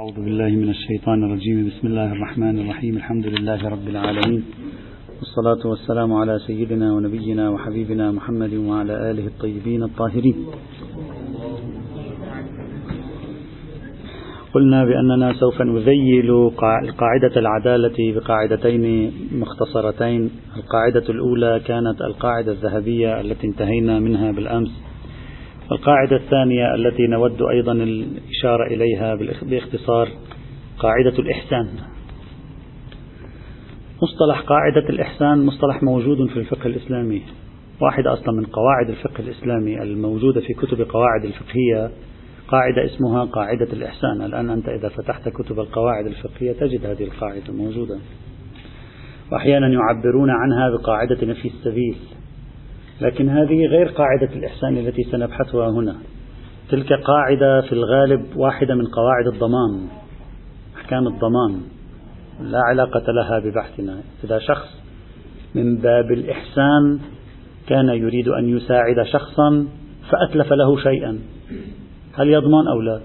أعوذ بالله من الشيطان الرجيم. بسم الله الرحمن الرحيم. الحمد لله رب العالمين. والصلاة والسلام على سيدنا ونبينا وحبيبنا محمد وعلى آله الطيبين الطاهرين. قلنا بأننا سوف نذيل قاعدة العدالة بقاعدتين مختصرتين. القاعدة الأولى كانت القاعدة الذهبية التي انتهينا منها بالأمس. القاعدة الثانية التي نود أيضا الإشارة إليها باختصار قاعدة الإحسان. مصطلح قاعدة الإحسان مصطلح موجود في الفقه الإسلامي. واحدة أصلا من قواعد الفقه الإسلامي الموجودة في كتب قواعد الفقهية قاعدة اسمها قاعدة الإحسان. الآن أنت إذا فتحت كتب القواعد الفقهية تجد هذه القاعدة موجودة. وأحيانا يعبرون عنها بقاعدة نفي السبيل. لكن هذه غير قاعدة الإحسان التي سنبحثها هنا. تلك قاعدة في الغالب واحدة من قواعد الضمان أحكام الضمان. لا علاقة لها ببحثنا. إذا شخص من باب الإحسان كان يريد أن يساعد شخصا فأتلف له شيئا. هل يضمن أو لا؟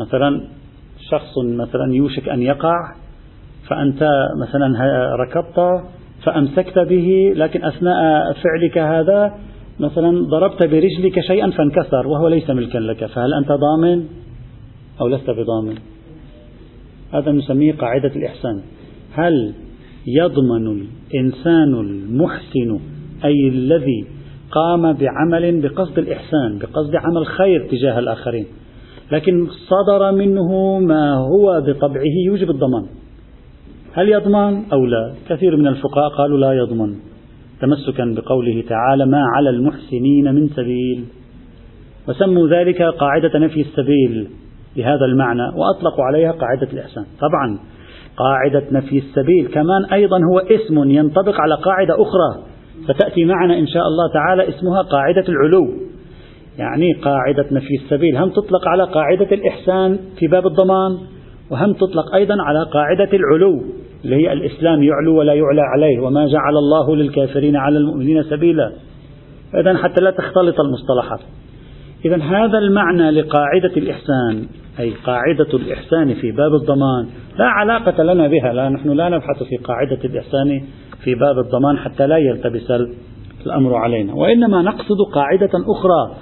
مثلا شخص مثلا يوشك أن يقع فأنت مثلا ركضت فأمسكت به لكن أثناء فعلك هذا مثلا ضربت برجلك شيئا فانكسر وهو ليس ملكا لك فهل أنت ضامن أو لست بضامن؟ هذا نسميه قاعدة الإحسان. هل يضمن الإنسان المحسن أي الذي قام بعمل بقصد الإحسان بقصد عمل خير تجاه الآخرين لكن صدر منه ما هو بطبعه يوجب الضمان؟ هل يضمن أو لا؟ كثير من الفقهاء قالوا لا يضمن. تمسكا بقوله تعالى ما على المحسنين من سبيل. وسموا ذلك قاعدة نفي السبيل بهذا المعنى وأطلقوا عليها قاعدة الإحسان. طبعا قاعدة نفي السبيل. كمان أيضا هو اسم ينطبق على قاعدة أخرى. ستأتي معنا إن شاء الله تعالى اسمها قاعدة العلو. يعني قاعدة نفي السبيل. هم تطلق على قاعدة الإحسان في باب الضمان وهم تطلق أيضا على قاعدة العلو. اللي هي الإسلام يعلو ولا يعلى عليه وما جعل الله للكافرين على المؤمنين سبيلا. إذا حتى لا تختلط المصطلحات. إذا هذا المعنى لقاعدة الإحسان أي قاعدة الإحسان في باب الضمان لا علاقة لنا بها. لا نحن لا نبحث في قاعدة الإحسان في باب الضمان حتى لا يلتبس الأمر علينا. وإنما نقصد قاعدة أخرى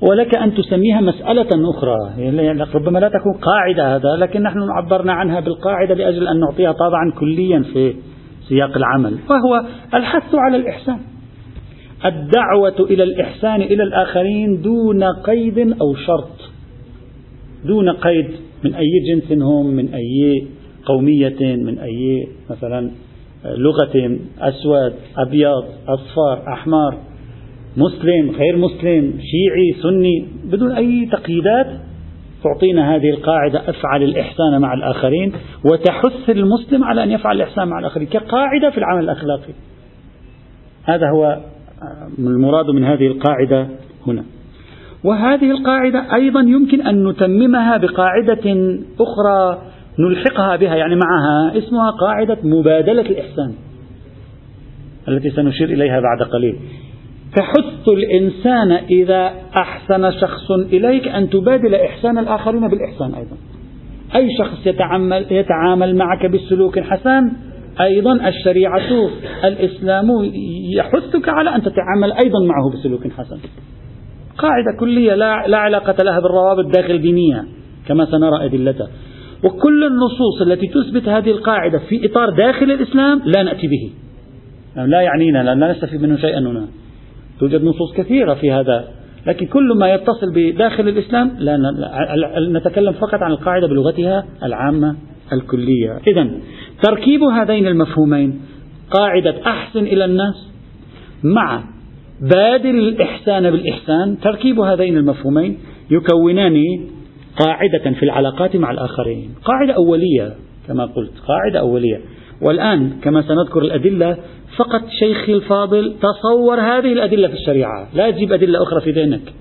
ولك أن تسميها مسألة أخرى. يعني ربما لا تكون قاعدة هذا لكن نحن عبرنا عنها بالقاعدة لأجل أن نعطيها طابعا كليا في سياق العمل وهو الحث على الإحسان. الدعوة إلى الإحسان إلى الآخرين دون قيد أو شرط. دون قيد من أي جنس هم من أي قومية من أي مثلا لغة أسود أبيض أصفر أحمر. مسلم غير مسلم شيعي سني بدون أي تقييدات تعطينا هذه القاعدة أفعل الإحسان مع الآخرين وتحث المسلم على أن يفعل الإحسان مع الآخرين كقاعدة في العمل الأخلاقي. هذا هو المراد من هذه القاعدة هنا. وهذه القاعدة أيضا يمكن أن نتممها بقاعدة أخرى نلحقها بها يعني معها اسمها قاعدة مبادلة الإحسان التي سنشير إليها بعد قليل. تحث الإنسان إذا أحسن شخص إليك أن تبادل إحسان الآخرين بالإحسان أيضا. أي شخص يتعامل, يتعامل معك بسلوك حسن أيضا الشريعة الإسلام يحثك على أن تتعامل أيضا معه بسلوك حسن. قاعدة كلية لا, لا علاقة لها بالروابط داخل الدينية كما سنرى أدلتها وكل النصوص التي تثبت هذه القاعدة في إطار داخل الإسلام لا نأتي به. لا يعنينا لا نستفيد منه شيئا هنا. توجد نصوص كثيرة في هذا. لكن كل ما يتصل بداخل الإسلام لا نتكلم فقط عن القاعدة بلغتها العامة الكلية. إذا تركيب هذين المفهومين قاعدة أحسن إلى الناس مع بادل الإحسان بالإحسان تركيب هذين المفهومين يكونان قاعدة في العلاقات مع الآخرين. قاعدة أولية كما قلت قاعدة أولية. والآن كما سنذكر الأدلة فقط شيخي الفاضل تصور هذه الأدلة في الشريعة. لا تجيب أدلة أخرى في ذهنك.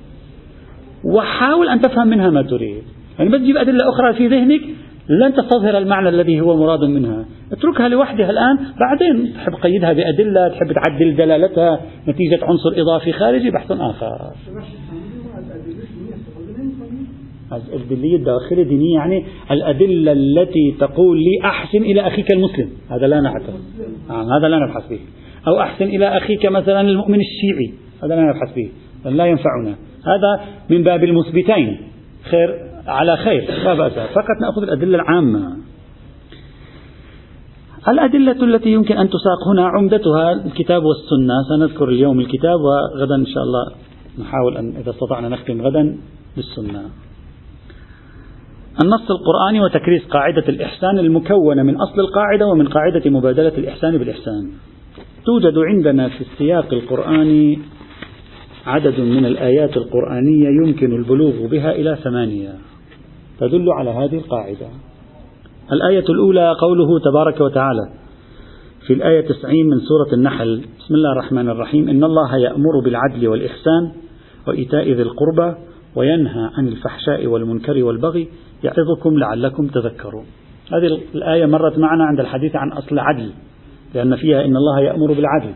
وحاول أن تفهم منها ما تريد. يعني بس تجيب أدلة أخرى في ذهنك لن تستظهر المعنى الذي هو مراد منها. اتركها لوحدها الآن بعدين تحب قيدها بأدلة تحب تعدل دلالتها نتيجة عنصر إضافي خارجي بحث آخر. الدلية الداخلية دينية يعني الأدلة التي تقول لي أحسن إلى أخيك المسلم. هذا لا نعتقد. نعم هذا لا نبحث به. أو أحسن إلى أخيك مثلا المؤمن الشيعي. هذا لا نبحث به. لا ينفعنا. هذا من باب المثبتين. خير على خير. لا بأس. فقط نأخذ الأدلة العامة. الأدلة التي يمكن أن تساق هنا عمدتها الكتاب والسنة. سنذكر اليوم الكتاب وغدا إن شاء الله نحاول أن إذا استطعنا نختم غدا بالسنة. النص القرآني وتكريس قاعدة الإحسان المكونة من أصل القاعدة ومن قاعدة مبادلة الإحسان بالإحسان. توجد عندنا في السياق القرآني عدد من الآيات القرآنية يمكن البلوغ بها إلى ثمانية. تدل على هذه القاعدة. الآية الأولى قوله تبارك وتعالى في الآية 90 من سورة النحل. بسم الله الرحمن الرحيم. إن الله يأمر بالعدل والإحسان وإيتاء ذي القربى وينهى عن الفحشاء والمنكر والبغي يعظكم لعلكم تذكرون. هذه الآية مرت معنا عند الحديث عن أصل العدل لأن فيها إن الله يأمر بالعدل.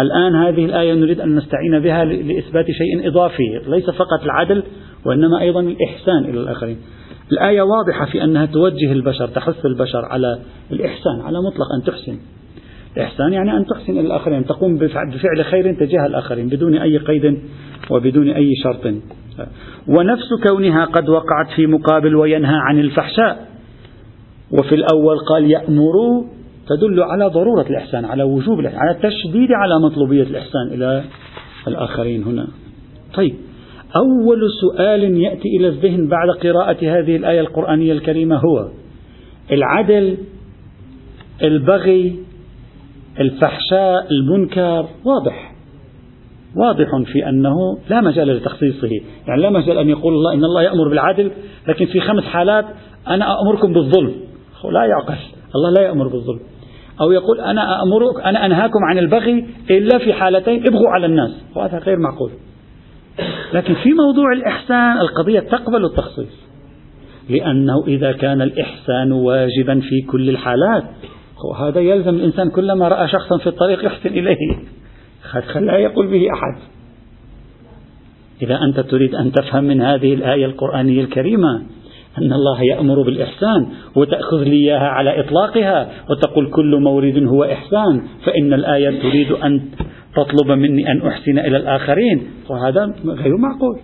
الآن هذه الآية نريد أن نستعين بها لإثبات شيء إضافي ليس فقط العدل وإنما أيضا الإحسان إلى الآخرين. الآية واضحة في أنها توجه البشر تحث البشر على الإحسان على مطلق أن تحسن. الإحسان يعني أن تحسن إلى الآخرين تقوم بفعل خير تجاه الآخرين بدون أي قيد وبدون أي شرط. ونفس كونها قد وقعت في مقابل وينهى عن الفحشاء. وفي الأول قال يأمر تدل على ضرورة الإحسان على وجوب الإحسان على التشديد على مطلوبية الإحسان إلى الآخرين هنا. طيب أول سؤال يأتي إلى الذهن بعد قراءة هذه الآية القرآنية الكريمة هو العدل البغي الفحشاء المنكر واضح؟ واضح في أنه لا مجال لتخصيصه. يعني لا مجال أن يقول الله إن الله يأمر بالعدل لكن في خمس حالات أنا أمركم بالظلم. لا يعقل. الله لا يأمر بالظلم. أو يقول أنا أمرك أنا أنهاكم عن البغي إلا في حالتين ابغوا على الناس. وهذا غير معقول. لكن في موضوع الإحسان القضية تقبل التخصيص. لأنه إذا كان الإحسان واجبا في كل الحالات وهذا يلزم الإنسان كلما رأى شخصا في الطريق يحسن إليه. لا يقول به أحد. إذا أنت تريد أن تفهم من هذه الآية القرآنية الكريمة أن الله يأمر بالإحسان وتأخذ لي إياها على إطلاقها وتقول كل مورد هو إحسان فإن الآية تريد أن تطلب مني أن أحسن إلى الآخرين وهذا غير معقول.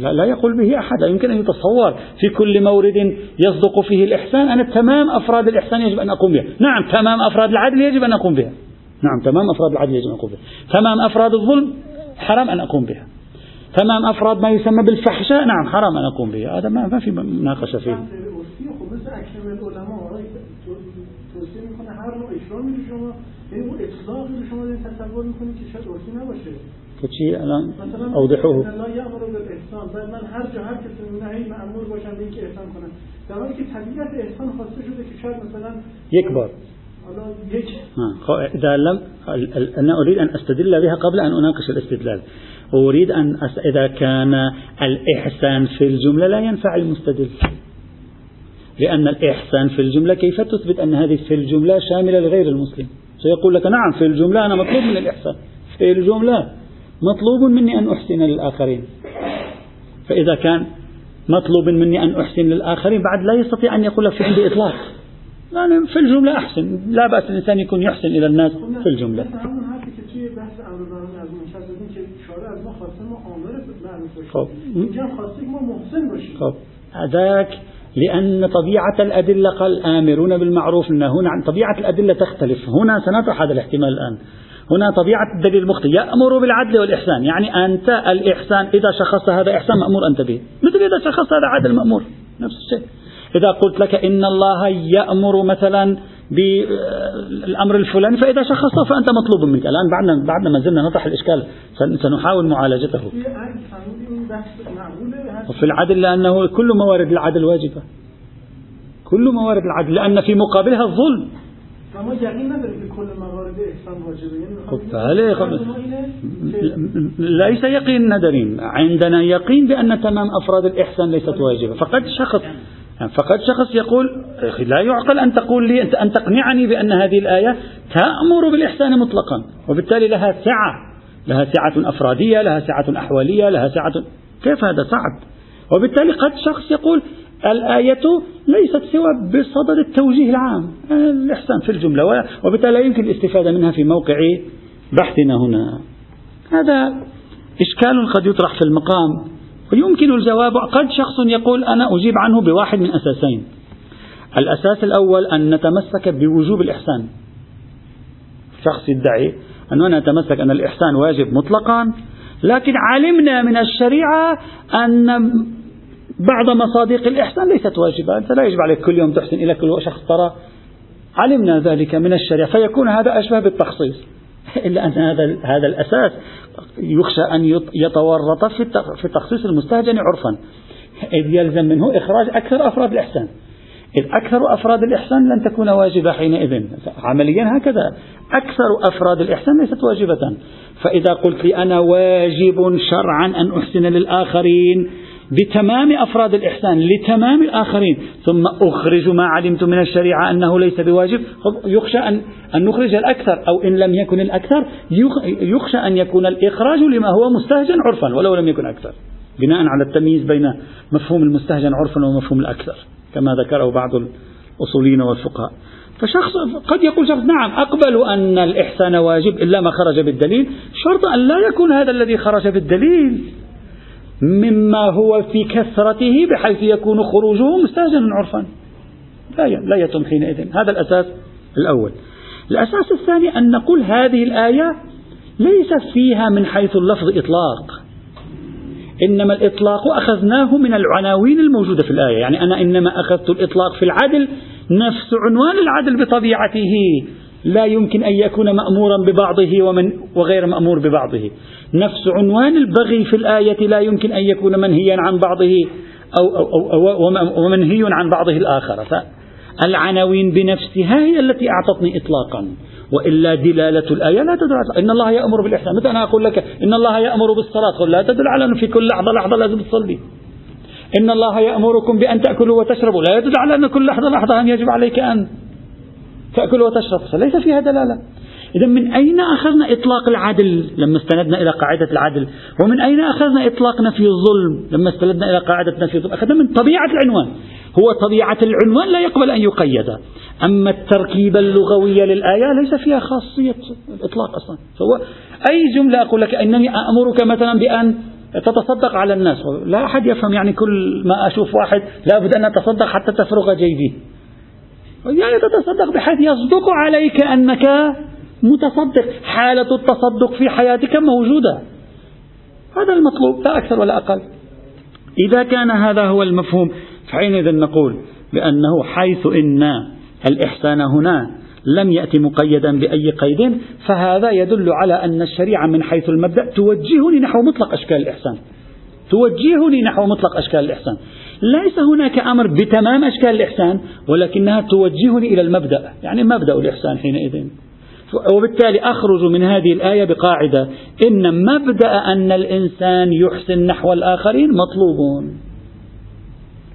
لا, لا يقول به أحد لا يمكن أن يتصور في كل مورد يصدق فيه الإحسان أنا تمام أفراد الإحسان يجب أن أقوم بها. نعم تمام أفراد العدل يجب أن أقوم بها. نعم تمام. أفراد العدل يجب أن أقوم بها. تمام. أفراد الظلم حرام أن أقوم بها. تمام. أفراد ما يسمى بالفحشاء نعم حرام أن أقوم به هذا ما في مناقشة فيه. فشي الان اوضحوه من هر جا هر کسی باشن به اینکه احسان کنن در حالی که طبیعت احسان خواسته شده که شاید مثلا یک بار إذا لم أنا أريد أن أستدل بها قبل أن أناقش الاستدلال. أريد أن أس... إذا كان الإحسان في الجملة لا ينفع المستدل. لأن الإحسان في الجملة كيف تثبت أن هذه في الجملة شاملة لغير المسلم؟ سيقول لك نعم في الجملة أنا مطلوب من الإحسان. في الجملة مطلوب مني أن أحسن للآخرين. فإذا كان مطلوب مني أن أحسن للآخرين بعد لا يستطيع أن يقول في عندي إطلاق. يعني في الجملة أحسن. لا بأس الإنسان يكون يحسن إلى الناس في الجملة. خب خب. هذاك لأن طبيعة الأدلة قال آمرون بالمعروف نهون عن طبيعة الأدلة تختلف. هنا سنطرح هذا الاحتمال الآن. هنا طبيعة الدليل المخطئ. يأمر بالعدل والإحسان. يعني أنت الإحسان إذا شخصت هذا إحسان مأمور أنت به. مثل إذا شخصت هذا عدل مأمور. نفس الشيء. إذا قلت لك إن الله يأمر مثلا بالأمر الفلاني فإذا شخصته فأنت مطلوب منك. الآن بعدنا بعدنا ما زلنا نطرح الإشكال سنحاول معالجته. وفي العدل لأنه كل موارد العدل واجبة. كل موارد العدل لأن في مقابلها الظلم. ليس يقين ندرين. عندنا يقين بأن تمام أفراد الإحسان ليست واجبة. فقد شخص فقد شخص يقول لا يعقل أن تقول لي أن تقنعني بأن هذه الآية تأمر بالإحسان مطلقا وبالتالي لها سعة لها سعة أفرادية لها سعة أحوالية لها سعة كيف هذا صعب؟ وبالتالي قد شخص يقول الآية ليست سوى بصدد التوجيه العام الإحسان في الجملة وبالتالي لا يمكن الاستفادة منها في موقع بحثنا هنا. هذا إشكال قد يطرح في المقام. ويمكن الجواب قد شخص يقول أنا أجيب عنه بواحد من أساسين. الأساس الأول أن نتمسك بوجوب الإحسان. شخص يدعي أننا نتمسك أن الإحسان واجب مطلقا لكن علمنا من الشريعة أن بعض مصادق الإحسان ليست واجبة. أنت لا يجب عليك كل يوم تحسن إلى كل شخص ترى. علمنا ذلك من الشريعة فيكون هذا أشبه بالتخصيص. إلا أن هذا هذا الأساس يخشى أن يتورط في تخصيص المستهجن عرفا. إذ يلزم منه إخراج أكثر أفراد الإحسان. إذ أكثر أفراد الإحسان لن تكون واجبة حينئذ. عمليا هكذا. أكثر أفراد الإحسان ليست واجبة. فإذا قلت لي أنا واجب شرعا أن أحسن للآخرين بتمام أفراد الإحسان لتمام الآخرين. ثم أخرج ما علمت من الشريعة أنه ليس بواجب. يخشى أن, أن نخرج الأكثر أو إن لم يكن الأكثر يخشى أن يكون الإخراج لما هو مستهجن عرفا ولو لم يكن أكثر. بناء على التمييز بين مفهوم المستهجن عرفا ومفهوم الأكثر كما ذكره بعض الأصوليين والفقهاء. فشخص قد يقول شخص نعم أقبل أن الإحسان واجب إلا ما خرج بالدليل. شرط أن لا يكون هذا الذي خرج بالدليل. مما هو في كثرته بحيث يكون خروجه مستهجنا عرفا. لا لا يتم حينئذ. هذا الأساس الأول. الأساس الثاني أن نقول هذه الآية ليست فيها من حيث اللفظ إطلاق. إنما الإطلاق أخذناه من العناوين الموجودة في الآية. يعني أنا إنما أخذت الإطلاق في العدل نفس عنوان العدل بطبيعته. لا يمكن أن يكون مأمورا ببعضه ومن وغير مأمور ببعضه. نفس عنوان البغي في الآية لا يمكن أن يكون منهيا عن بعضه أو, أو, أو, أو ومنهي عن بعضه الآخر. فالعناوين بنفسها هي التي أعطتني إطلاقا. وإلا دلالة الآية لا تدل على إن الله يأمر بالإحسان. مثل أنا أقول لك إن الله يأمر بالصلاة. قل لا تدل على أنه في كل لحظة لحظة لازم تصلي. إن الله يأمركم بأن تأكلوا وتشربوا. لا يدل على أن كل لحظة لحظة يجب عليك أن تأكل وتشرب فليس فيها دلالة. إذا من أين أخذنا إطلاق العدل لما استندنا إلى قاعدة العدل؟ ومن أين أخذنا إطلاق نفي الظلم لما استندنا إلى قاعدة نفي الظلم؟ أخذنا من طبيعة العنوان. هو طبيعة العنوان لا يقبل أن يقيد. أما التركيبة اللغوية للآية ليس فيها خاصية الإطلاق أصلا. فهو أي جملة أقول لك إنني أأمرك مثلا بأن تتصدق على الناس؟ لا أحد يفهم يعني كل ما أشوف واحد لابد أن أتصدق حتى تفرغ جيبي يعني تتصدق بحيث يصدق عليك أنك متصدق. حالة التصدق في حياتك موجودة. هذا المطلوب لا أكثر ولا أقل. إذا كان هذا هو المفهوم فحينئذ نقول بأنه حيث إن الإحسان هنا لم يأتي مقيدا بأي قيد فهذا يدل على أن الشريعة من حيث المبدأ توجهني نحو مطلق أشكال الإحسان. توجهني نحو مطلق أشكال الإحسان. ليس هناك أمر بتمام أشكال الإحسان ولكنها توجهني إلى المبدأ يعني مبدأ الإحسان حينئذ. وبالتالي أخرج من هذه الآية بقاعدة إن مبدأ أن الإنسان يحسن نحو الآخرين مطلوب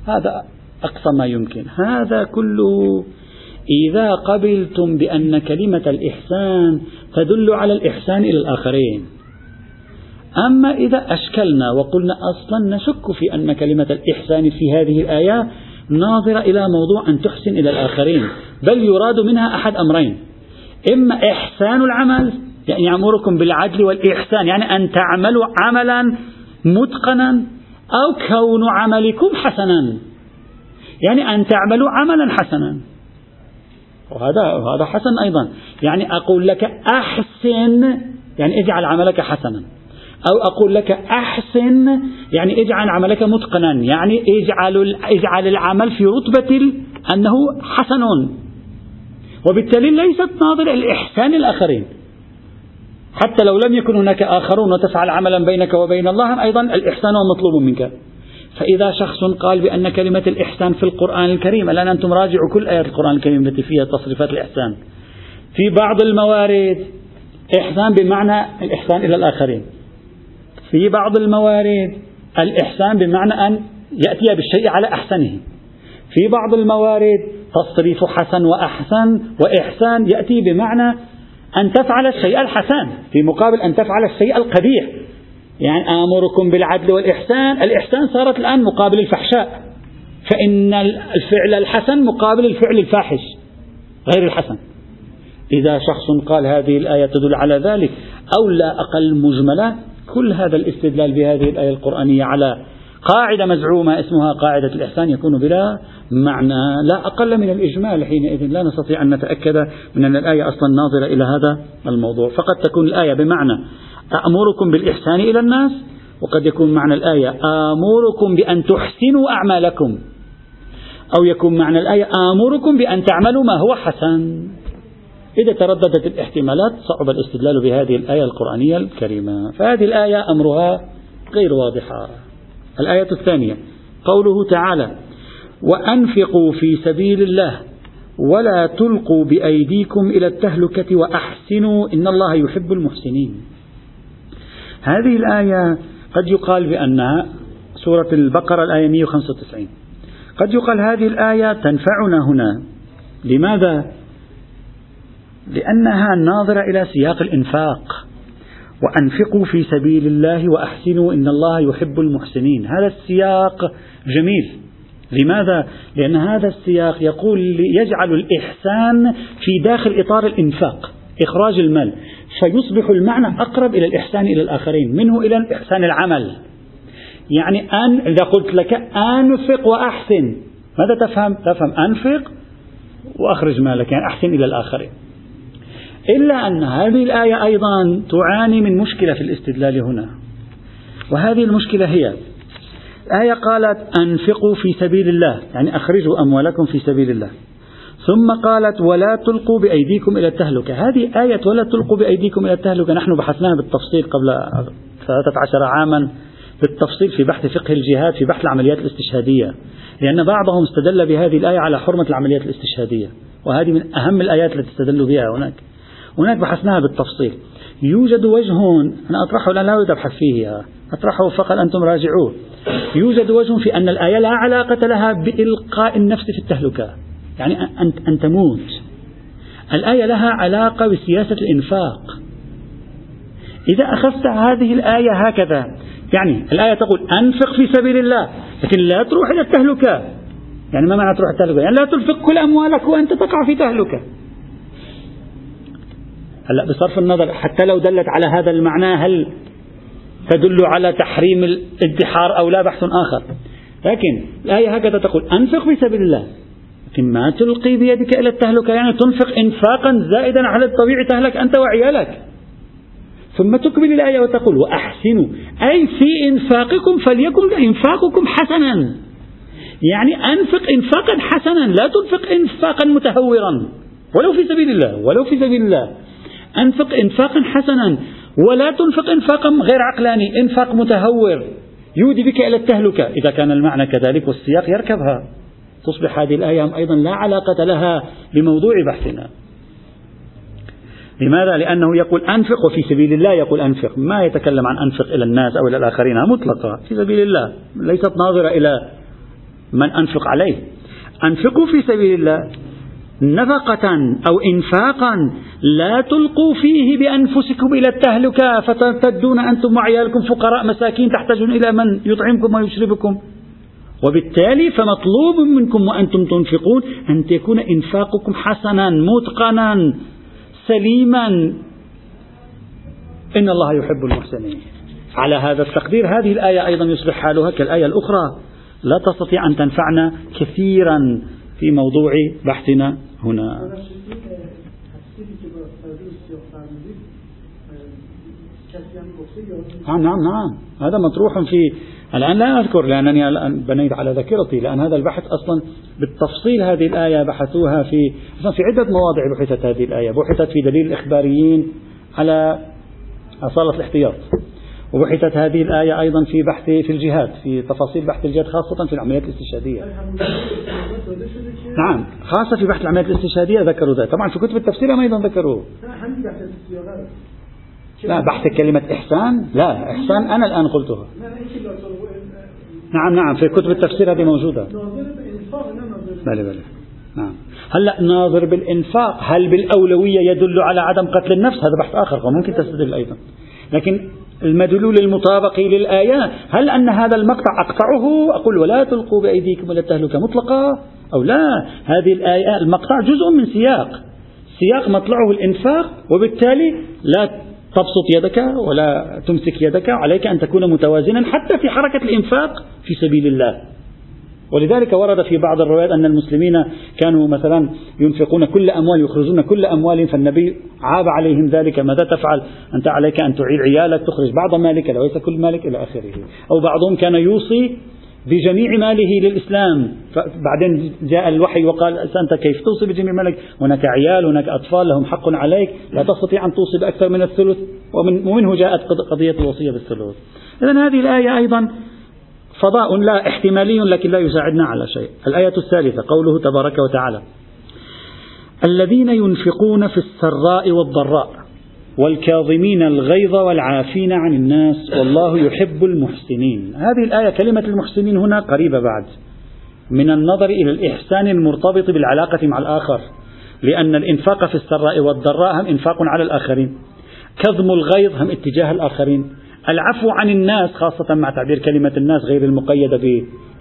هذا أقصى ما يمكن. هذا كله إذا قبلتم بأن كلمة الإحسان تدل على الإحسان إلى الآخرين. أما إذا أشكلنا وقلنا أصلا نشك في أن كلمة الإحسان في هذه الآية ناظرة إلى موضوع أن تحسن إلى الآخرين بل يراد منها أحد أمرين. إما إحسان العمل يعني يأمركم بالعدل والإحسان يعني أن تعملوا عملا متقنا أو كون عملكم حسنا. يعني أن تعملوا عملا حسنا. وهذا هذا حسن أيضا. يعني أقول لك أحسن يعني اجعل عملك حسنا. أو أقول لك أحسن يعني اجعل عملك متقنا يعني اجعل اجعل العمل في رتبة أنه حسن. وبالتالي ليست ناظرة الإحسان الآخرين. حتى لو لم يكن هناك آخرون وتفعل عملا بينك وبين الله أيضا الإحسان هو مطلوب منك. فإذا شخص قال بأن كلمة الإحسان في القرآن الكريم الآن أنتم راجعوا كل آيات القرآن الكريم التي فيها تصريفات الإحسان. في بعض الموارد إحسان بمعنى الإحسان إلى الآخرين. في بعض الموارد الإحسان بمعنى أن يأتي بالشيء على أحسنه. في بعض الموارد تصريف حسن وأحسن وإحسان يأتي بمعنى أن تفعل الشيء الحسن في مقابل أن تفعل الشيء القبيح. يعني آمركم بالعدل والإحسان الإحسان صارت الآن مقابل الفحشاء. فإن الفعل الحسن مقابل الفعل الفاحش غير الحسن. إذا شخص قال هذه الآية تدل على ذلك أو لا أقل مجملة كل هذا الاستدلال بهذه الآية القرآنية على قاعدة مزعومة اسمها قاعدة الإحسان يكون بلا معنى لا أقل من الإجمال حينئذ لا نستطيع أن نتأكد من أن الآية أصلا ناظرة إلى هذا الموضوع. فقد تكون الآية بمعنى أأمركم بالإحسان إلى الناس وقد يكون معنى الآية آمركم بأن تحسنوا أعمالكم أو يكون معنى الآية آمركم بأن تعملوا ما هو حسن. إذا ترددت الاحتمالات صعب الاستدلال بهذه الآية القرآنية الكريمة. فهذه الآية أمرها غير واضحة. الآية الثانية قوله تعالى وأنفقوا في سبيل الله ولا تلقوا بأيديكم إلى التهلكة وأحسنوا إن الله يحب المحسنين. هذه الآية قد يقال بأنها سورة البقرة الآية 195 قد يقال هذه الآية تنفعنا هنا. لماذا؟ لأنها ناظرة إلى سياق الإنفاق. وأنفقوا في سبيل الله وأحسنوا إن الله يحب المحسنين. هذا السياق جميل. لماذا؟ لأن هذا السياق يقول يجعل الإحسان في داخل إطار الإنفاق إخراج المال. فيصبح المعنى أقرب إلى الإحسان إلى الآخرين منه إلى الإحسان العمل. يعني أن إذا قلت لك أنفق وأحسن ماذا تفهم؟ تفهم أنفق وأخرج مالك يعني أحسن إلى الآخرين. إلا أن هذه الآية أيضا تعاني من مشكلة في الاستدلال هنا. وهذه المشكلة هي الآية قالت أنفقوا في سبيل الله يعني أخرجوا أموالكم في سبيل الله. ثم قالت ولا تلقوا بأيديكم إلى التهلكة. هذه آية ولا تلقوا بأيديكم إلى التهلكة. نحن بحثناها بالتفصيل قبل 13 عاما بالتفصيل في بحث فقه الجهاد في بحث العمليات الاستشهادية. لأن بعضهم استدل بهذه الآية على حرمة العمليات الاستشهادية. وهذه من أهم الآيات التي استدلوا بها هناك. هناك بحثناها بالتفصيل. يوجد وجه أنا أطرحه الآن لا أريد أبحث فيه أطرحه فقط أنتم راجعوه. يوجد وجه في أن الآية لا علاقة لها بإلقاء النفس في التهلكة. يعني أن, أن تموت الآية لها علاقة بسياسة الإنفاق. إذا أخذت هذه الآية هكذا يعني الآية تقول أنفق في سبيل الله لكن لا تروح إلى التهلكة. يعني ما معنى تروح التهلكة؟ يعني لا تنفق كل أموالك وأنت تقع في تهلكة. هلا بصرف النظر حتى لو دلت على هذا المعنى هل تدل على تحريم الادخار أو لا؟ بحث آخر. لكن الآية هكذا تقول أنفق في سبيل الله. لكن ما تلقي بيدك إلى التهلكة يعني تنفق إنفاقا زائدا على الطبيعي تهلك أنت وعيالك. ثم تكمل الآية وتقول وأحسنوا. أي في إنفاقكم فليكن إنفاقكم حسنا. يعني أنفق إنفاقا حسنا لا تنفق إنفاقا متهورا. ولو في سبيل الله ولو في سبيل الله. أنفق إنفاقا حسنا ولا تنفق إنفاقا غير عقلاني إنفاق متهور. يودي بك إلى التهلكة. إذا كان المعنى كذلك والسياق يركبها. تصبح هذه الآية أيضا لا علاقة لها بموضوع بحثنا. لماذا؟ لأنه يقول أنفق وفي سبيل الله يقول أنفق. ما يتكلم عن أنفق إلى الناس أو إلى الآخرين مطلقة. في سبيل الله. ليست ناظرة إلى من أنفق عليه. أنفقوا في سبيل الله. نفقة أو إنفاقا لا تلقوا فيه بأنفسكم إلى التهلكة فترتدون أنتم وعيالكم فقراء مساكين تحتاجون إلى من يطعمكم ويشربكم. وبالتالي فمطلوب منكم وأنتم تنفقون أن يكون إنفاقكم حسنا متقنا سليما. إن الله يحب المحسنين. على هذا التقدير هذه الآية أيضا يصبح حالها كالآية الأخرى. لا تستطيع أن تنفعنا كثيرا في موضوع بحثنا هنا. نعم نعم نعم. هذا مطروح في الآن لا أذكر لأنني الآن بنيت على ذاكرتي لأن هذا البحث أصلا بالتفصيل هذه الآية بحثوها في في عدة مواضع بحثت هذه الآية بحثت في دليل الإخباريين على أصالة الاحتياط. وبحثت هذه الآية أيضا في بحث في الجهاد في تفاصيل بحث الجهاد خاصة في العمليات الاستشهادية. نعم خاصة في بحث العمليات الاستشهادية ذكروا ذلك. طبعا في كتب التفسير أيضا ذكروه. لا بحث كلمة إحسان؟ لا إحسان أنا الآن قلتها. نعم نعم في كتب التفسير هذه موجودة. بلى بلى. نعم. هلأ ناظر بالإنفاق هل بالأولوية يدل على عدم قتل النفس؟ هذا بحث آخر وممكن تستدل أيضا. لكن المدلول المطابق للآيات. هل أن هذا المقطع أقطعه؟ أقول ولا تلقوا بأيديكم إلى التهلكة مطلقة أو لا. هذه الآية المقطع جزء من سياق. سياق مطلعه الإنفاق وبالتالي لا تبسط يدك ولا تمسك يدك عليك أن تكون متوازنا حتى في حركة الإنفاق في سبيل الله. ولذلك ورد في بعض الروايات أن المسلمين كانوا مثلا ينفقون كل أموال يخرجون كل أموالهم فالنبي عاب عليهم ذلك. ماذا تفعل؟ أنت عليك أن تعيد عيالك تخرج بعض مالك وليس كل مالك إلى آخره. أو بعضهم كان يوصي بجميع ماله للإسلام. بعدين جاء الوحي وقال أنت كيف توصي بجميع مالك؟ هناك عيال هناك أطفال لهم حق عليك. لا تستطيع أن توصي بأكثر من الثلث. ومن ومنه جاءت قضية الوصية بالثلث. إذا هذه الآية أيضا فضاء لا احتمالي لكن لا يساعدنا على شيء. الآية الثالثة قوله تبارك وتعالى الذين ينفقون في السراء والضراء والكاظمين الغيظ والعافين عن الناس والله يحب المحسنين. هذه الآية كلمة المحسنين هنا قريبة بعد. من النظر إلى الإحسان المرتبط بالعلاقة مع الآخر لأن الإنفاق في السراء والضراء هم إنفاق على الآخرين. كظم الغيظ هم اتجاه الآخرين. العفو عن الناس خاصة مع تعبير كلمة الناس غير المقيدة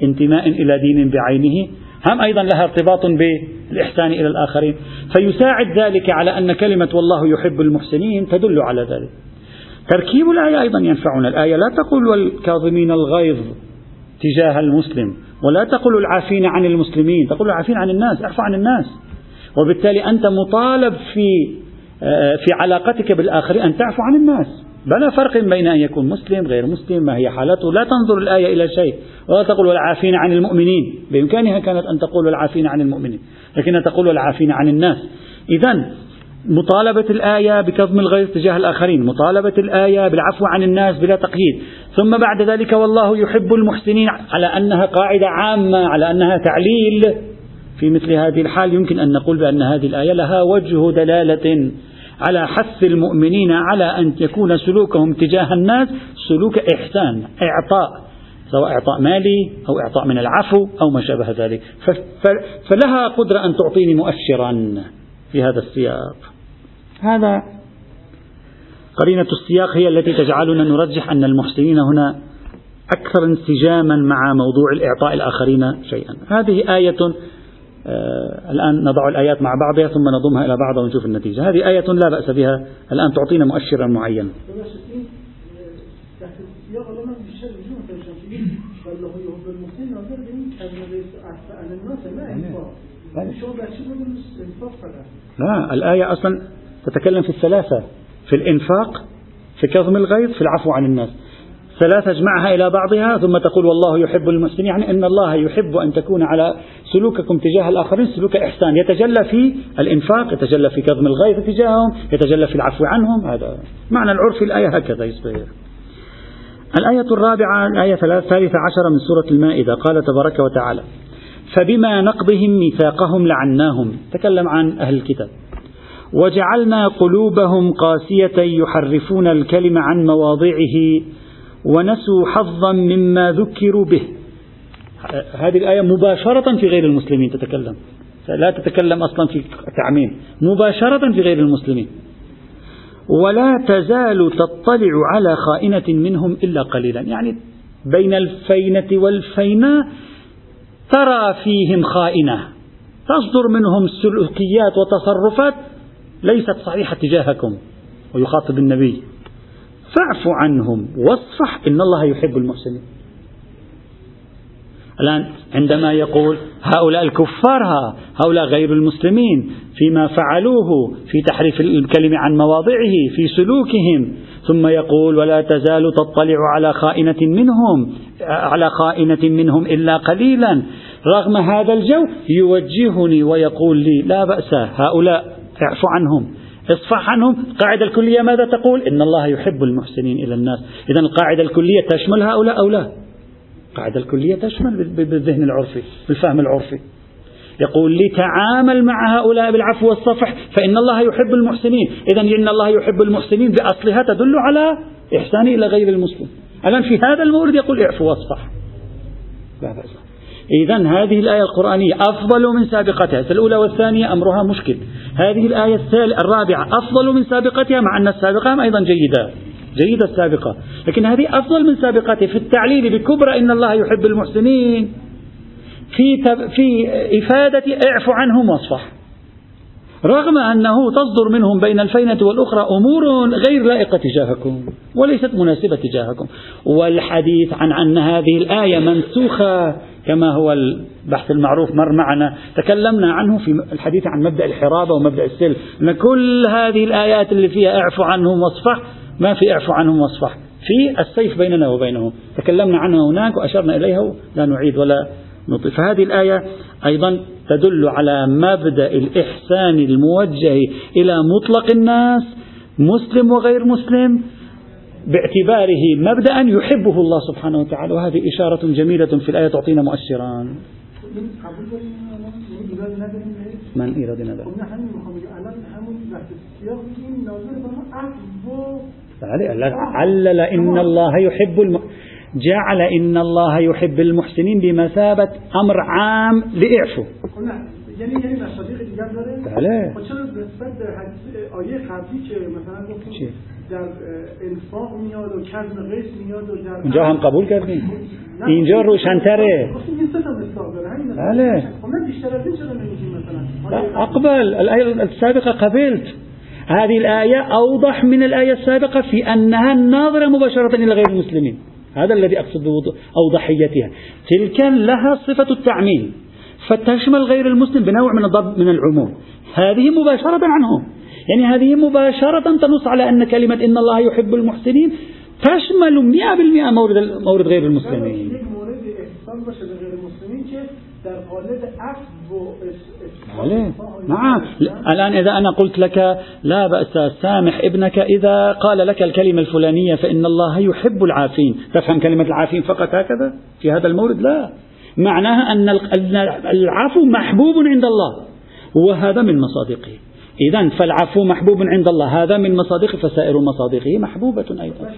بانتماء إلى دين بعينه. هم أيضا لها ارتباط بالإحسان إلى الآخرين. فيساعد ذلك على أن كلمة والله يحب المحسنين تدل على ذلك. تركيب الآية أيضا ينفعنا. الآية لا تقول والكاظمين الغيظ تجاه المسلم ولا تقول العافين عن المسلمين تقول العافين عن الناس اعفو عن الناس. وبالتالي أنت مطالب في آه، في علاقتك بالآخرين أن تعفو عن الناس. بلا فرق بين أن يكون مسلم غير مسلم ما هي حالته. لا تنظر الآية إلى شيء. ولا تقول والعافين عن المؤمنين. بإمكانها كانت أن تقول والعافين عن المؤمنين. لكنها تقول والعافين عن الناس. إذا مطالبة الآية بكظم الغيظ تجاه الآخرين. مطالبة الآية بالعفو عن الناس بلا تقييد. ثم بعد ذلك والله يحب المحسنين على أنها قاعدة عامة على أنها تعليل. في مثل هذه الحال يمكن أن نقول بأن هذه الآية لها وجه دلالة. على حث المؤمنين على أن يكون سلوكهم تجاه الناس سلوك إحسان إعطاء سواء إعطاء مالي أو إعطاء من العفو أو ما شابه ذلك. فلها قدرة أن تعطيني مؤشرا في هذا السياق. هذا قرينة السياق هي التي تجعلنا نرجح أن المحسنين هنا أكثر انسجاما مع موضوع الإعطاء الآخرين شيئا. هذه آية الآن نضع الآيات مع بعضها ثم نضمها إلى بعض ونشوف النتيجة. هذه آية لا بأس بها الآن تعطينا مؤشرا معينا لا الآية أصلا تتكلم في الثلاثة في الإنفاق في كظم الغيظ في العفو عن الناس. ثلاثة اجمعها إلى بعضها ثم تقول والله يحب المحسنين. يعني أن الله يحب أن تكون على سلوككم تجاه الآخرين سلوك إحسان. يتجلى في الإنفاق يتجلى في كظم الغيظ تجاههم يتجلى في العفو عنهم هذا معنى العرف الآية هكذا يصير الآية الرابعة الآية الثالثة عشرة من سورة المائدة. قال تبارك وتعالى فبما نقضهم ميثاقهم لعناهم. تكلم عن أهل الكتاب. وجعلنا قلوبهم قاسية يحرفون الكلم عن مواضعه ونسوا حظا مما ذكروا به. هذه الآية مباشرة في غير المسلمين تتكلم. لا تتكلم أصلا في تعميم. مباشرة في غير المسلمين. ولا تزال تطلع على خائنة منهم إلا قليلا. يعني بين الفينة والفينة ترى فيهم خائنة. تصدر منهم سلوكيات وتصرفات ليست صحيحة تجاهكم. ويخاطب النبي. فاعف عنهم واصفح إن الله يحب المحسنين. الآن عندما يقول هؤلاء الكفار هؤلاء غير المسلمين فيما فعلوه في تحريف الكلمة عن مواضعه في سلوكهم ثم يقول ولا تزال تطلع على خائنة منهم على خائنة منهم إلا قليلا. رغم هذا الجو يوجهني ويقول لي لا بأس هؤلاء اعف عنهم. اصفح عنهم. القاعدة الكلية ماذا تقول؟ إن الله يحب المحسنين إلى الناس. إذا القاعدة الكلية تشمل هؤلاء أو لا؟ القاعدة الكلية تشمل بالذهن العرفي بالفهم العرفي. يقول لي تعامل مع هؤلاء بالعفو والصفح فإن الله يحب المحسنين. إذا إن الله يحب المحسنين بأصلها تدل على إحسان إلى غير المسلم. الآن في هذا المورد يقول اعفو واصفح. لا بأس. إذا هذه الآية القرآنية أفضل من سابقتها. الأولى والثانية أمرها مشكل. هذه الآية الرابعة أفضل من سابقتها مع أن السابقة أيضا جيدة جيدة السابقة لكن هذه أفضل من سابقته في التعليل بكبرى إن الله يحب المحسنين في, في إفادة اعف عنهم وأصفح رغم أنه تصدر منهم بين الفينة والأخرى أمور غير لائقة تجاهكم وليست مناسبة تجاهكم والحديث عن أن هذه الآية منسوخة كما هو البحث المعروف مر معنا تكلمنا عنه في الحديث عن مبدأ الحرابة ومبدأ السلم أن كل هذه الآيات اللي فيها اعفو عنهم واصفح ما في اعفو عنهم واصفح في السيف بيننا وبينهم. تكلمنا عنها هناك وأشرنا إليها لا نعيد ولا نطيل. فهذه الآية أيضا تدل على مبدأ الإحسان الموجه إلى مطلق الناس مسلم وغير مسلم. باعتباره مبدأ يحبه الله سبحانه وتعالى وهذه إشارة جميلة في الآية تعطينا مؤشران من إيراد نظر علل إن الله يحب الم... جعل إن الله يحب المحسنين بمثابة أمر عام لإعفو. یعنی یعنی دیگر داره؟ بله. چرا نسبت به حدیث آیه قبلی که مثلا گفتیم در انفاق میاد و قیس میاد و در اونجا هم قبول کردیم. اینجا روشنتره. بله. أقبل. الآية السابقة قبلت. هذه الآية أوضح من الآية السابقة في أنها ناظرة مباشرة إلى غير المسلمين. هذا الذي أقصد بأوضحيتها تلك لها صفة التعميم. فتشمل غير المسلم بنوع من الضب من العموم. هذه مباشرة عنهم. يعني هذه مباشرة تنص على أن كلمة إن الله يحب المحسنين تشمل مئة بالمئة مورد, مورد غير المسلمين. نعم. الآن إذا أنا قلت لك لا بأس سامح ابنك إذا قال لك الكلمة الفلانية فإن الله يحب العافين. تفهم كلمة العافين فقط هكذا؟ في هذا المورد لا. معناها أن العفو محبوب عند الله وهذا من مصادقه. إذا فالعفو محبوب عند الله هذا من مصادقه فسائر مصادقه محبوبة أيضا.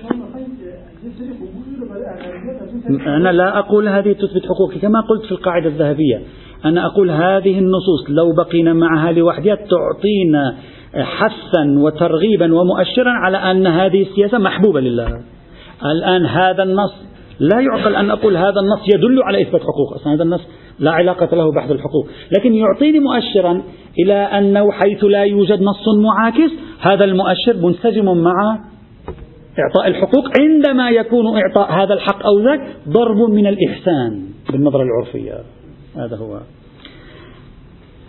أنا لا أقول هذه تثبت حقوقي كما قلت في القاعدة الذهبية. أنا أقول هذه النصوص لو بقينا معها لوحدها تعطينا حثا وترغيبا ومؤشرا على أن هذه السياسة محبوبة لله. الآن هذا النص لا يعقل أن أقول هذا النص يدل على إثبات حقوق. أصلا هذا النص لا علاقة له بحث الحقوق. لكن يعطيني مؤشرا إلى أنه حيث لا يوجد نص معاكس هذا المؤشر منسجم مع إعطاء الحقوق. عندما يكون إعطاء هذا الحق أو ذاك ضرب من الإحسان بالنظرة العرفية. هذا هو.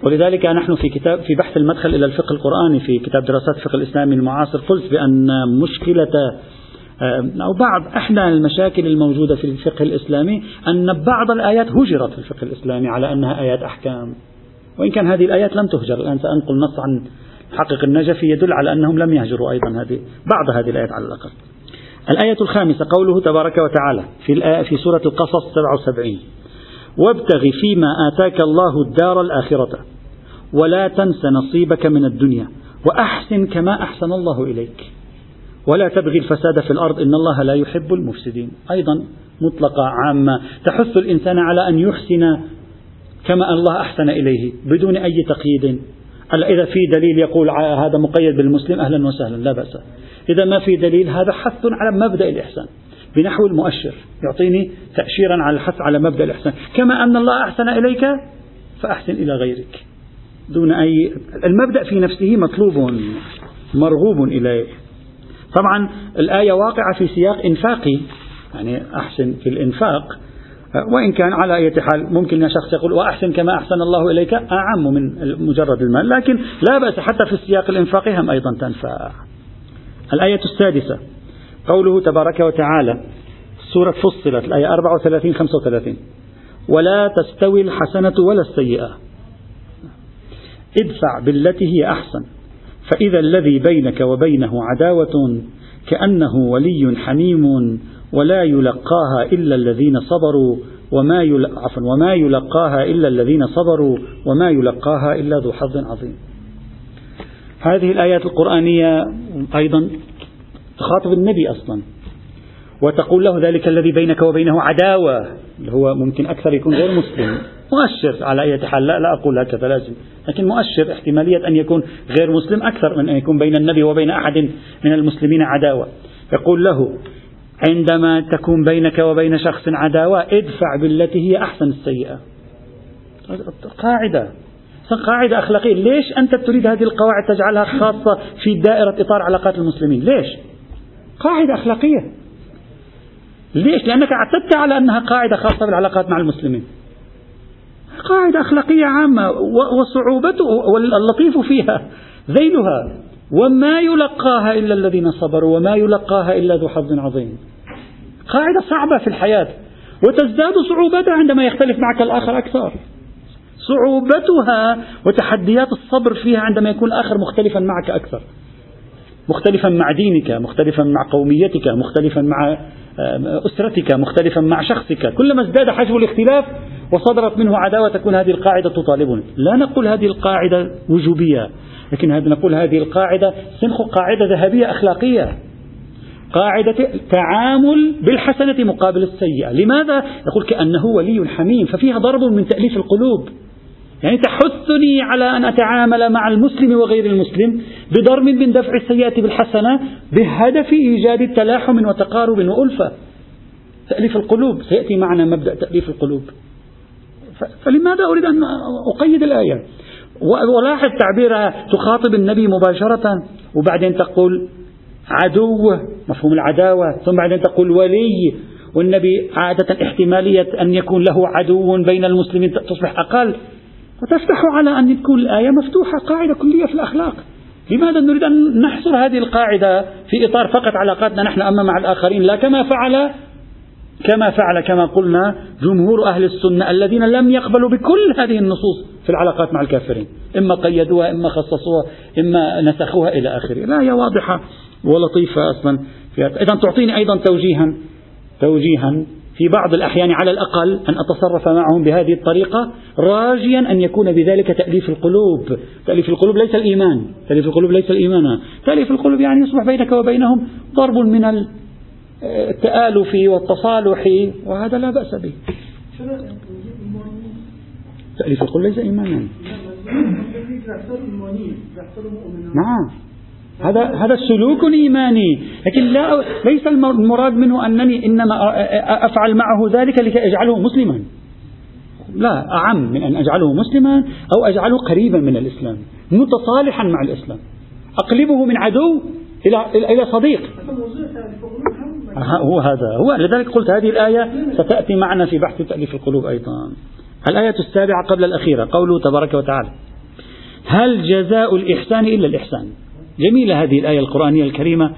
ولذلك نحن في كتاب في بحث المدخل إلى الفقه القرآني في كتاب دراسات الفقه الإسلامي المعاصر قلت بأن مشكلة أو بعض إحدى المشاكل الموجودة في الفقه الإسلامي أن بعض الآيات هجرت في الفقه الإسلامي على أنها آيات أحكام. وإن كان هذه الآيات لم تهجر الآن سأنقل نص عن حقق النجفي يدل على أنهم لم يهجروا أيضا هذه بعض هذه الآيات على الأقل. الآية الخامسة قوله تبارك وتعالى في في سورة القصص 77 وابتغ فيما آتاك الله الدار الآخرة ولا تنس نصيبك من الدنيا وأحسن كما أحسن الله إليك. ولا تبغي الفساد في الأرض إن الله لا يحب المفسدين. أيضا مطلقة عامة. تحث الإنسان على أن يحسن كما الله أحسن إليه بدون أي تقييد. إذا في دليل يقول هذا مقيد بالمسلم أهلا وسهلا لا بأس. إذا ما في دليل هذا حث على مبدأ الإحسان بنحو المؤشر. يعطيني تأشيرا على الحث على مبدأ الإحسان. كما أن الله أحسن إليك فأحسن إلى غيرك. دون أي المبدأ في نفسه مطلوب مرغوب إليه. طبعا الآية واقعة في سياق إنفاقي يعني أحسن في الإنفاق. وإن كان على أي حال ممكن أن شخص يقول وأحسن كما أحسن الله إليك أعم من مجرد المال لكن لا بأس حتى في السياق الإنفاقي هم أيضا تنفع. الآية السادسة قوله تبارك وتعالى سورة فصلت الآية 34 35 ولا تستوي الحسنة ولا السيئة. ادفع بالتي هي أحسن. فإذا الذي بينك وبينه عداوة كأنه ولي حميم ولا يلقاها إلا الذين صبروا وما عفوا وما يلقاها إلا الذين صبروا وما يلقاها إلا ذو حظ عظيم. هذه الآيات القرآنية أيضا تخاطب النبي أصلا وتقول له ذلك الذي بينك وبينه عداوة هو ممكن أكثر يكون غير مسلم مؤشر على أي حال لا, لا أقول هكذا لازم. لكن مؤشر احتمالية أن يكون غير مسلم أكثر من أن يكون بين النبي وبين أحد من المسلمين عداوة. يقول له عندما تكون بينك وبين شخص عداوة ادفع بالتي هي أحسن السيئة. قاعدة. قاعدة أخلاقية. ليش أنت تريد هذه القواعد تجعلها خاصة في دائرة إطار علاقات المسلمين؟ ليش؟ قاعدة أخلاقية. ليش؟ لأنك اعتدت على أنها قاعدة خاصة بالعلاقات مع المسلمين. قاعدة أخلاقية عامة وصعوبته واللطيف فيها ذيلها. وما يلقاها إلا الذين صبروا وما يلقاها إلا ذو حظ عظيم. قاعدة صعبة في الحياة. وتزداد صعوبتها عندما يختلف معك الآخر أكثر. صعوبتها وتحديات الصبر فيها عندما يكون الآخر مختلفا معك أكثر. مختلفا مع دينك مختلفا مع قوميتك مختلفا مع أسرتك مختلفا مع شخصك. كلما ازداد حجم الاختلاف وصدرت منه عداوة تكون هذه القاعدة تطالبني لا نقول هذه القاعدة وجوبية لكن نقول هذه القاعدة سنخ قاعدة ذهبية أخلاقية. قاعدة تعامل بالحسنة مقابل السيئة. لماذا؟ يقول كأنه ولي حميم ففيها ضرب من تأليف القلوب. يعني تحثني على أن أتعامل مع المسلم وغير المسلم بضرب من دفع السيئة بالحسنة بهدف إيجاد التلاحم وتقارب وألفة. تأليف القلوب سيأتي معنا مبدأ تأليف القلوب. فلماذا أريد أن أقيد الآية؟ ولاحظ تعبيرها تخاطب النبي مباشرة وبعدين تقول عدو مفهوم العداوة ثم بعدين تقول ولي والنبي عادة احتمالية أن يكون له عدو بين المسلمين تصبح أقل. وتفتح على أن تكون الآية مفتوحة قاعدة كلية في الأخلاق. لماذا نريد أن نحصر هذه القاعدة في إطار فقط علاقاتنا نحن أما مع الآخرين؟ لا كما فعل كما فعل كما قلنا جمهور أهل السنة الذين لم يقبلوا بكل هذه النصوص في العلاقات مع الكافرين. إما قيدوها إما خصصوها إما نسخوها إلى آخره. لا هي واضحة ولطيفة أصلا. إذا تعطيني أيضا توجيها توجيها في بعض الأحيان على الأقل أن أتصرف معهم بهذه الطريقة راجيا أن يكون بذلك تأليف القلوب. تأليف القلوب ليس الإيمان. تأليف القلوب ليس الإيمان. تأليف القلوب يعني يصبح بينك وبينهم ضرب من التآلف والتصالح وهذا لا بأس به تأليف القلوب ليس إيمانا نعم هذا هذا سلوك إيماني، لكن لا ليس المراد منه أنني إنما أفعل معه ذلك لكي أجعله مسلما. لا أعم من أن أجعله مسلما أو أجعله قريبا من الإسلام، متصالحا مع الإسلام. أقلبه من عدو إلى إلى صديق. هو هذا هو لذلك قلت هذه الآية ستأتي معنا في بحث تأليف القلوب أيضا. الآية السابعة قبل الأخيرة قوله تبارك وتعالى: هل جزاء الإحسان إلا الإحسان؟ جميلة هذه الآية القرآنية الكريمة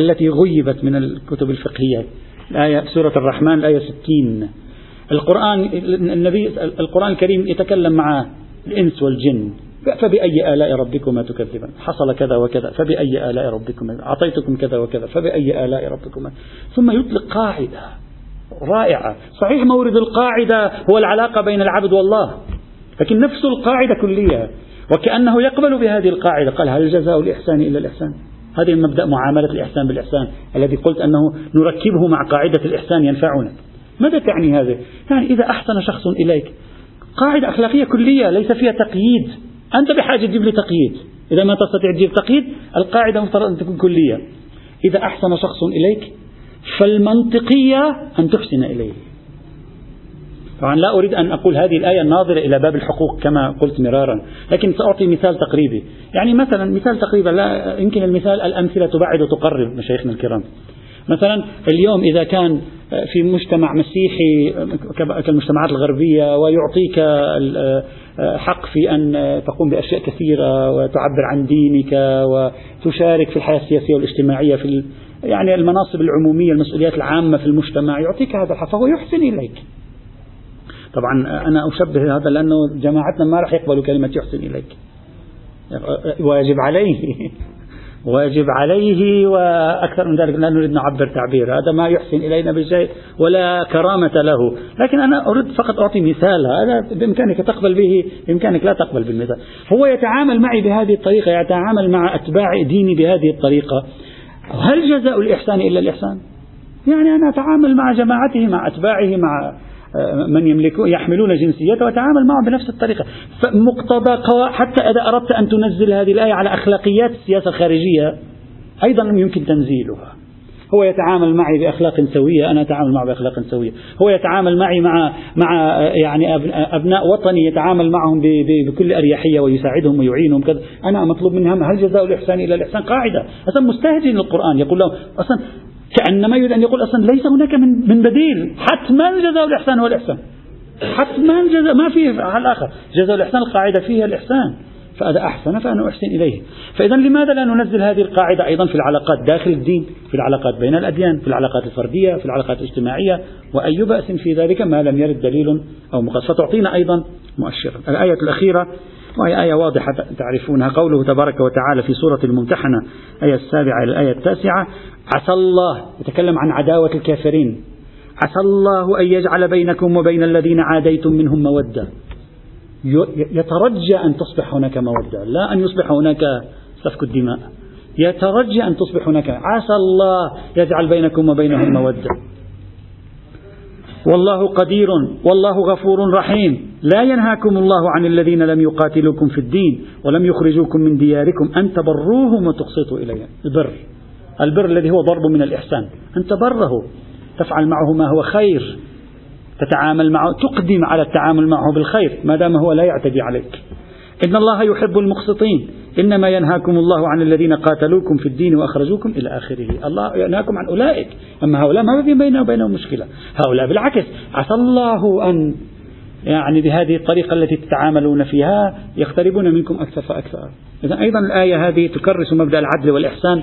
التي غيبت من الكتب الفقهية الآية سورة الرحمن الآية 60 القرآن النبي القرآن الكريم يتكلم مع الإنس والجن فبأي آلاء ربكما تكذبان؟ حصل كذا وكذا فبأي آلاء ربكما؟ أعطيتكم كذا وكذا فبأي آلاء ربكما؟ ثم يطلق قاعدة رائعة. صحيح مورد القاعدة هو العلاقة بين العبد والله لكن نفس القاعدة كلية. وكأنه يقبل بهذه القاعدة قال هل جزاء الإحسان إلا الإحسان؟ هذه مبدأ معاملة الإحسان بالإحسان الذي قلت أنه نركبه مع قاعدة الإحسان ينفعنا. ماذا تعني هذا؟ يعني إذا أحسن شخص إليك قاعدة أخلاقية كلية ليس فيها تقييد. أنت بحاجة تجيب لي تقييد. إذا ما تستطيع تجيب تقييد القاعدة مفترض أن تكون كلية. إذا أحسن شخص إليك فالمنطقية أن تحسن إليه. طبعا لا أريد أن أقول هذه الآية ناظرة إلى باب الحقوق كما قلت مرارا لكن سأعطي مثال تقريبي. يعني مثلا مثال تقريبا لا يمكن المثال الأمثلة تبعد وتقرب مشايخنا الكرام. مثلا اليوم إذا كان في مجتمع مسيحي كالمجتمعات الغربية ويعطيك حق في أن تقوم بأشياء كثيرة وتعبر عن دينك وتشارك في الحياة السياسية والاجتماعية في يعني المناصب العمومية المسؤوليات العامة في المجتمع يعطيك هذا الحق فهو يحسن إليك. طبعا أنا أشبه هذا لأنه جماعتنا ما راح يقبلوا كلمة يحسن إليك. واجب عليه. واجب عليه وأكثر من ذلك لا نريد نعبر تعبير هذا ما يحسن إلينا بشيء ولا كرامة له. لكن أنا أريد فقط أعطي مثال هذا بإمكانك تقبل به بإمكانك لا تقبل بالمثال. هو يتعامل معي بهذه الطريقة يتعامل مع أتباع ديني بهذه الطريقة. هل جزاء الإحسان إلا الإحسان؟ يعني أنا أتعامل مع جماعته مع أتباعه مع من يملكون يحملون جنسيته وتعامل معهم بنفس الطريقة. فمقتضى حتى إذا أردت أن تنزل هذه الآية على أخلاقيات السياسة الخارجية أيضا يمكن تنزيلها. هو يتعامل معي بأخلاق سوية أنا أتعامل معه بأخلاق سوية. هو يتعامل معي مع مع يعني أبناء وطني يتعامل معهم بكل أريحية ويساعدهم ويعينهم كذا. أنا مطلوب مني هل جزاء الإحسان إلى الإحسان؟ قاعدة. أصلا مستهجن للقرآن يقول لهم أصلا كأنما يريد أن يقول أصلا ليس هناك من, من بديل. حتما جزاء الإحسان هو الإحسان حتما جزاء ما في حل آخر جزاء الإحسان القاعدة فيها الإحسان. فإذا أحسن فأنا أحسن إليه. فإذا لماذا لا ننزل هذه القاعدة أيضا في العلاقات داخل الدين في العلاقات بين الأديان في العلاقات الفردية في العلاقات الاجتماعية؟ وأي بأس في ذلك ما لم يرد دليل أو مقص فتعطينا أيضا مؤشرا الآية الأخيرة وهي آية واضحة تعرفونها قوله تبارك وتعالى في سورة الممتحنة آية السابعة إلى الآية التاسعة عسى الله يتكلم عن عداوة الكافرين. عسى الله أن يجعل بينكم وبين الذين عاديتم منهم مودة. يترجى أن تصبح هناك مودة لا أن يصبح هناك سفك الدماء. يترجى أن تصبح هناك. عسى الله يجعل بينكم وبينهم مودة. والله قدير والله غفور رحيم. لا ينهاكم الله عن الذين لم يقاتلوكم في الدين ولم يخرجوكم من دياركم أن تبروهم وتقسطوا إليهم. البر. البر الذي هو ضرب من الإحسان. أن تبره تفعل معه ما هو خير. تتعامل معه. تقدم على التعامل معه بالخير. ما دام هو لا يعتدي عليك. إن الله يحب المقسطين. إنما ينهاكم الله عن الذين قاتلوكم في الدين وأخرجوكم إلى آخره. الله ينهاكم عن أولئك. أما هؤلاء ما في بيننا وبينهم مشكلة. هؤلاء بالعكس. عسى الله أن يعني بهذه الطريقة التي تتعاملون فيها يقتربون منكم أكثر فأكثر. إذا أيضا الآية هذه تكرس مبدأ العدل والإحسان.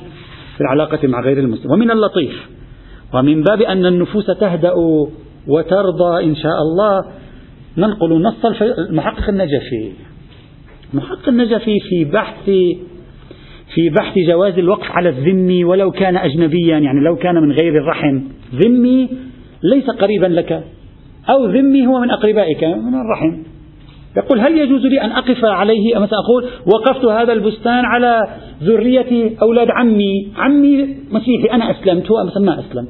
في العلاقة مع غير المسلم. ومن اللطيف ومن باب أن النفوس تهدأ وترضى إن شاء الله ننقل نص المحقق النجفي. المحقق النجفي في بحث في بحث جواز الوقف على الذمي ولو كان أجنبيا يعني لو كان من غير الرحم. ذمي ليس قريبا لك أو ذمي هو من أقربائك من الرحم. يقول هل يجوز لي أن أقف عليه مثلا أقول وقفت هذا البستان على ذرية أولاد عمي عمي مسيحي أنا أسلمت هو ما أسلم.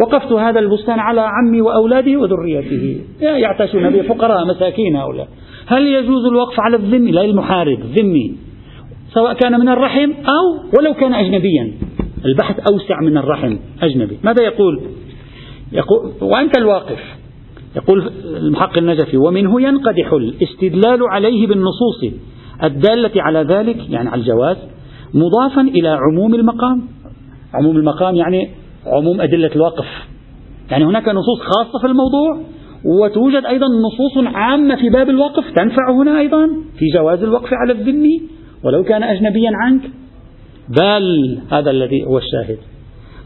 وقفت هذا البستان على عمي وأولاده وذريته. يعتاشون به فقراء مساكين هؤلاء. هل يجوز الوقف على الذمي؟ لا المحارب ذمي. سواء كان من الرحم أو ولو كان أجنبيا. البحث أوسع من الرحم أجنبي. ماذا يقول؟ يقول وأنت الواقف. يقول المحقق النجفي ومنه ينقدح الاستدلال عليه بالنصوص الدالة على ذلك يعني على الجواز مضافا إلى عموم المقام. عموم المقام يعني عموم أدلة الوقف. يعني هناك نصوص خاصة في الموضوع وتوجد أيضا نصوص عامة في باب الوقف تنفع هنا أيضا في جواز الوقف على الذمي ولو كان أجنبيا عنك. بل هذا الذي هو الشاهد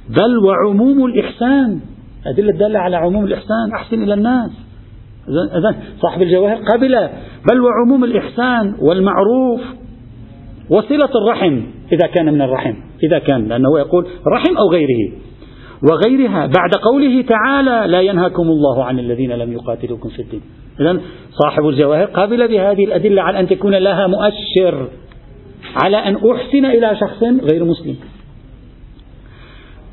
بل وعموم الإحسان. أدلة دالة على عموم الإحسان أحسن إلى الناس. إذا صاحب الجواهر قبل بل وعموم الإحسان والمعروف وصلة الرحم إذا كان من الرحم إذا كان لأنه يقول رحم أو غيره. وغيرها بعد قوله تعالى لا ينهاكم الله عن الذين لم يقاتلوكم في الدين. إذا صاحب الجواهر قبل بهذه الأدلة على أن تكون لها مؤشر على أن أحسن إلى شخص غير مسلم.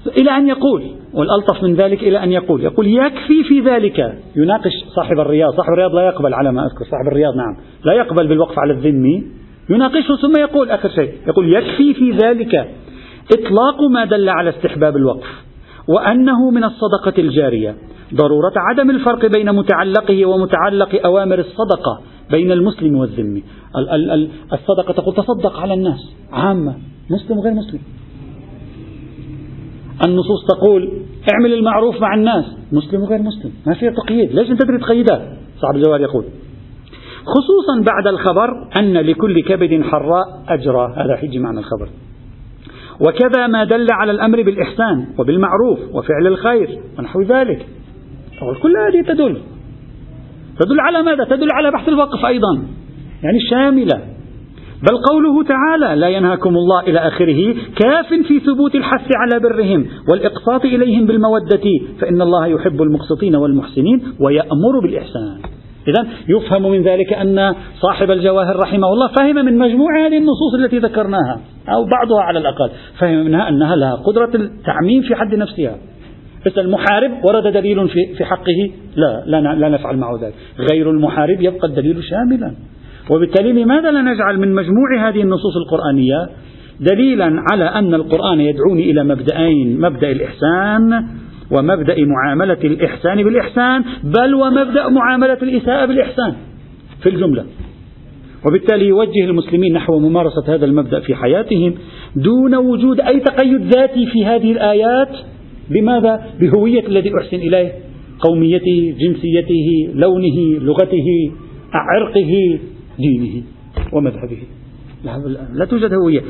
إلى أن يقول والألطف من ذلك إلى أن يقول يقول يكفي في ذلك يناقش صاحب الرياض صاحب الرياض لا يقبل على ما أذكر صاحب الرياض نعم لا يقبل بالوقف على الذمي يناقشه ثم يقول آخر شيء يقول يكفي في ذلك إطلاق ما دل على استحباب الوقف وأنه من الصدقة الجارية ضرورة عدم الفرق بين متعلقه ومتعلق أوامر الصدقة بين المسلم والذمي. الصدقة تقول تصدق على الناس عامة مسلم وغير مسلم. النصوص تقول اعمل المعروف مع الناس. مسلم وغير مسلم. ما فيها تقييد. ليش أنت تريد تقيدها؟ صاحب الجواب يقول. خصوصا بعد الخبر أن لكل كبد حراء أجرى هذا حجي معنى الخبر. وكذا ما دل على الأمر بالإحسان وبالمعروف وفعل الخير ونحو ذلك. كل هذه تدل. تدل على ماذا؟ تدل على بحث الوقف أيضا. يعني شاملة بل قوله تعالى لا ينهاكم الله إلى آخره كاف في ثبوت الحث على برهم والإقساط إليهم بالمودة فإن الله يحب المقسطين والمحسنين ويأمر بالإحسان. إذا يفهم من ذلك أن صاحب الجواهر رحمه الله فهم من مجموع هذه النصوص التي ذكرناها أو بعضها على الأقل فهم منها أنها لها قدرة التعميم في حد نفسها. بس المحارب ورد دليل في حقه لا, لا نفعل معه ذلك. غير المحارب يبقى الدليل شاملا. وبالتالي لماذا لا نجعل من مجموع هذه النصوص القرآنية دليلا على أن القرآن يدعوني إلى مبدأين مبدأ الإحسان ومبدأ معاملة الإحسان بالإحسان بل ومبدأ معاملة الإساءة بالإحسان في الجملة. وبالتالي يوجه المسلمين نحو ممارسة هذا المبدأ في حياتهم دون وجود أي تقيد ذاتي في هذه الآيات. بماذا؟ بهوية الذي أحسن إليه قوميته جنسيته لونه لغته عرقه دينه ومذهبه. لا توجد هوية.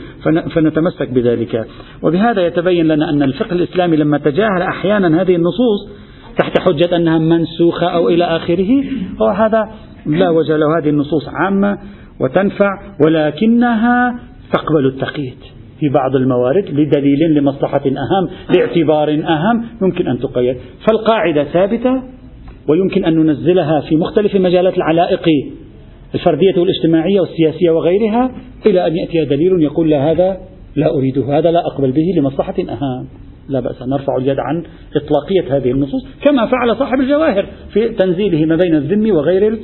فنتمسك بذلك. وبهذا يتبين لنا أن الفقه الإسلامي لما تجاهل أحيانا هذه النصوص تحت حجة أنها منسوخة أو إلى آخره وهذا لا وجه له. هذه النصوص عامة وتنفع ولكنها تقبل التقييد في بعض الموارد لدليل لمصلحة أهم لاعتبار أهم يمكن أن تقيد. فالقاعدة ثابتة ويمكن أن ننزلها في مختلف مجالات العلائق الفردية والاجتماعية والسياسية وغيرها إلى أن يأتي دليل يقول لا هذا لا أريده هذا لا أقبل به لمصلحة أهم. لا بأس نرفع اليد عن إطلاقية هذه النصوص كما فعل صاحب الجواهر في تنزيله ما بين الذم وغير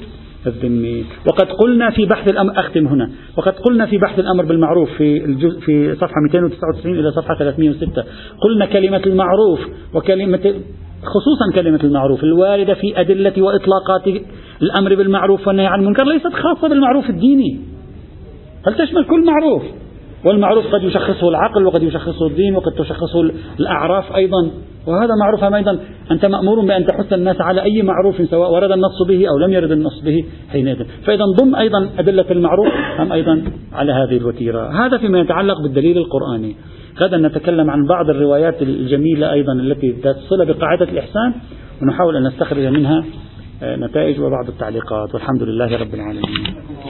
الذمي وقد قلنا في بحث الأمر أختم هنا وقد قلنا في بحث الأمر بالمعروف في الجزء في صفحة 299 إلى صفحة 306 قلنا كلمة المعروف وكلمة خصوصا كلمة المعروف الواردة في أدلة وإطلاقات الأمر بالمعروف والنهي عن المنكر ليست خاصة بالمعروف الديني. بل تشمل كل معروف؟ والمعروف قد يشخصه العقل وقد يشخصه الدين وقد تشخصه الأعراف أيضا. وهذا معروف أيضا؟ أنت مأمور بأن تحث الناس على أي معروف سواء ورد النص به أو لم يرد النص به حينئذ فإذا ضم أيضا أدلة المعروف هم أيضا على هذه الوتيرة. هذا فيما يتعلق بالدليل القرآني. غدا نتكلم عن بعض الروايات الجميلة أيضا التي تصل بقاعدة الإحسان ونحاول أن نستخرج منها نتائج وبعض التعليقات والحمد لله رب العالمين.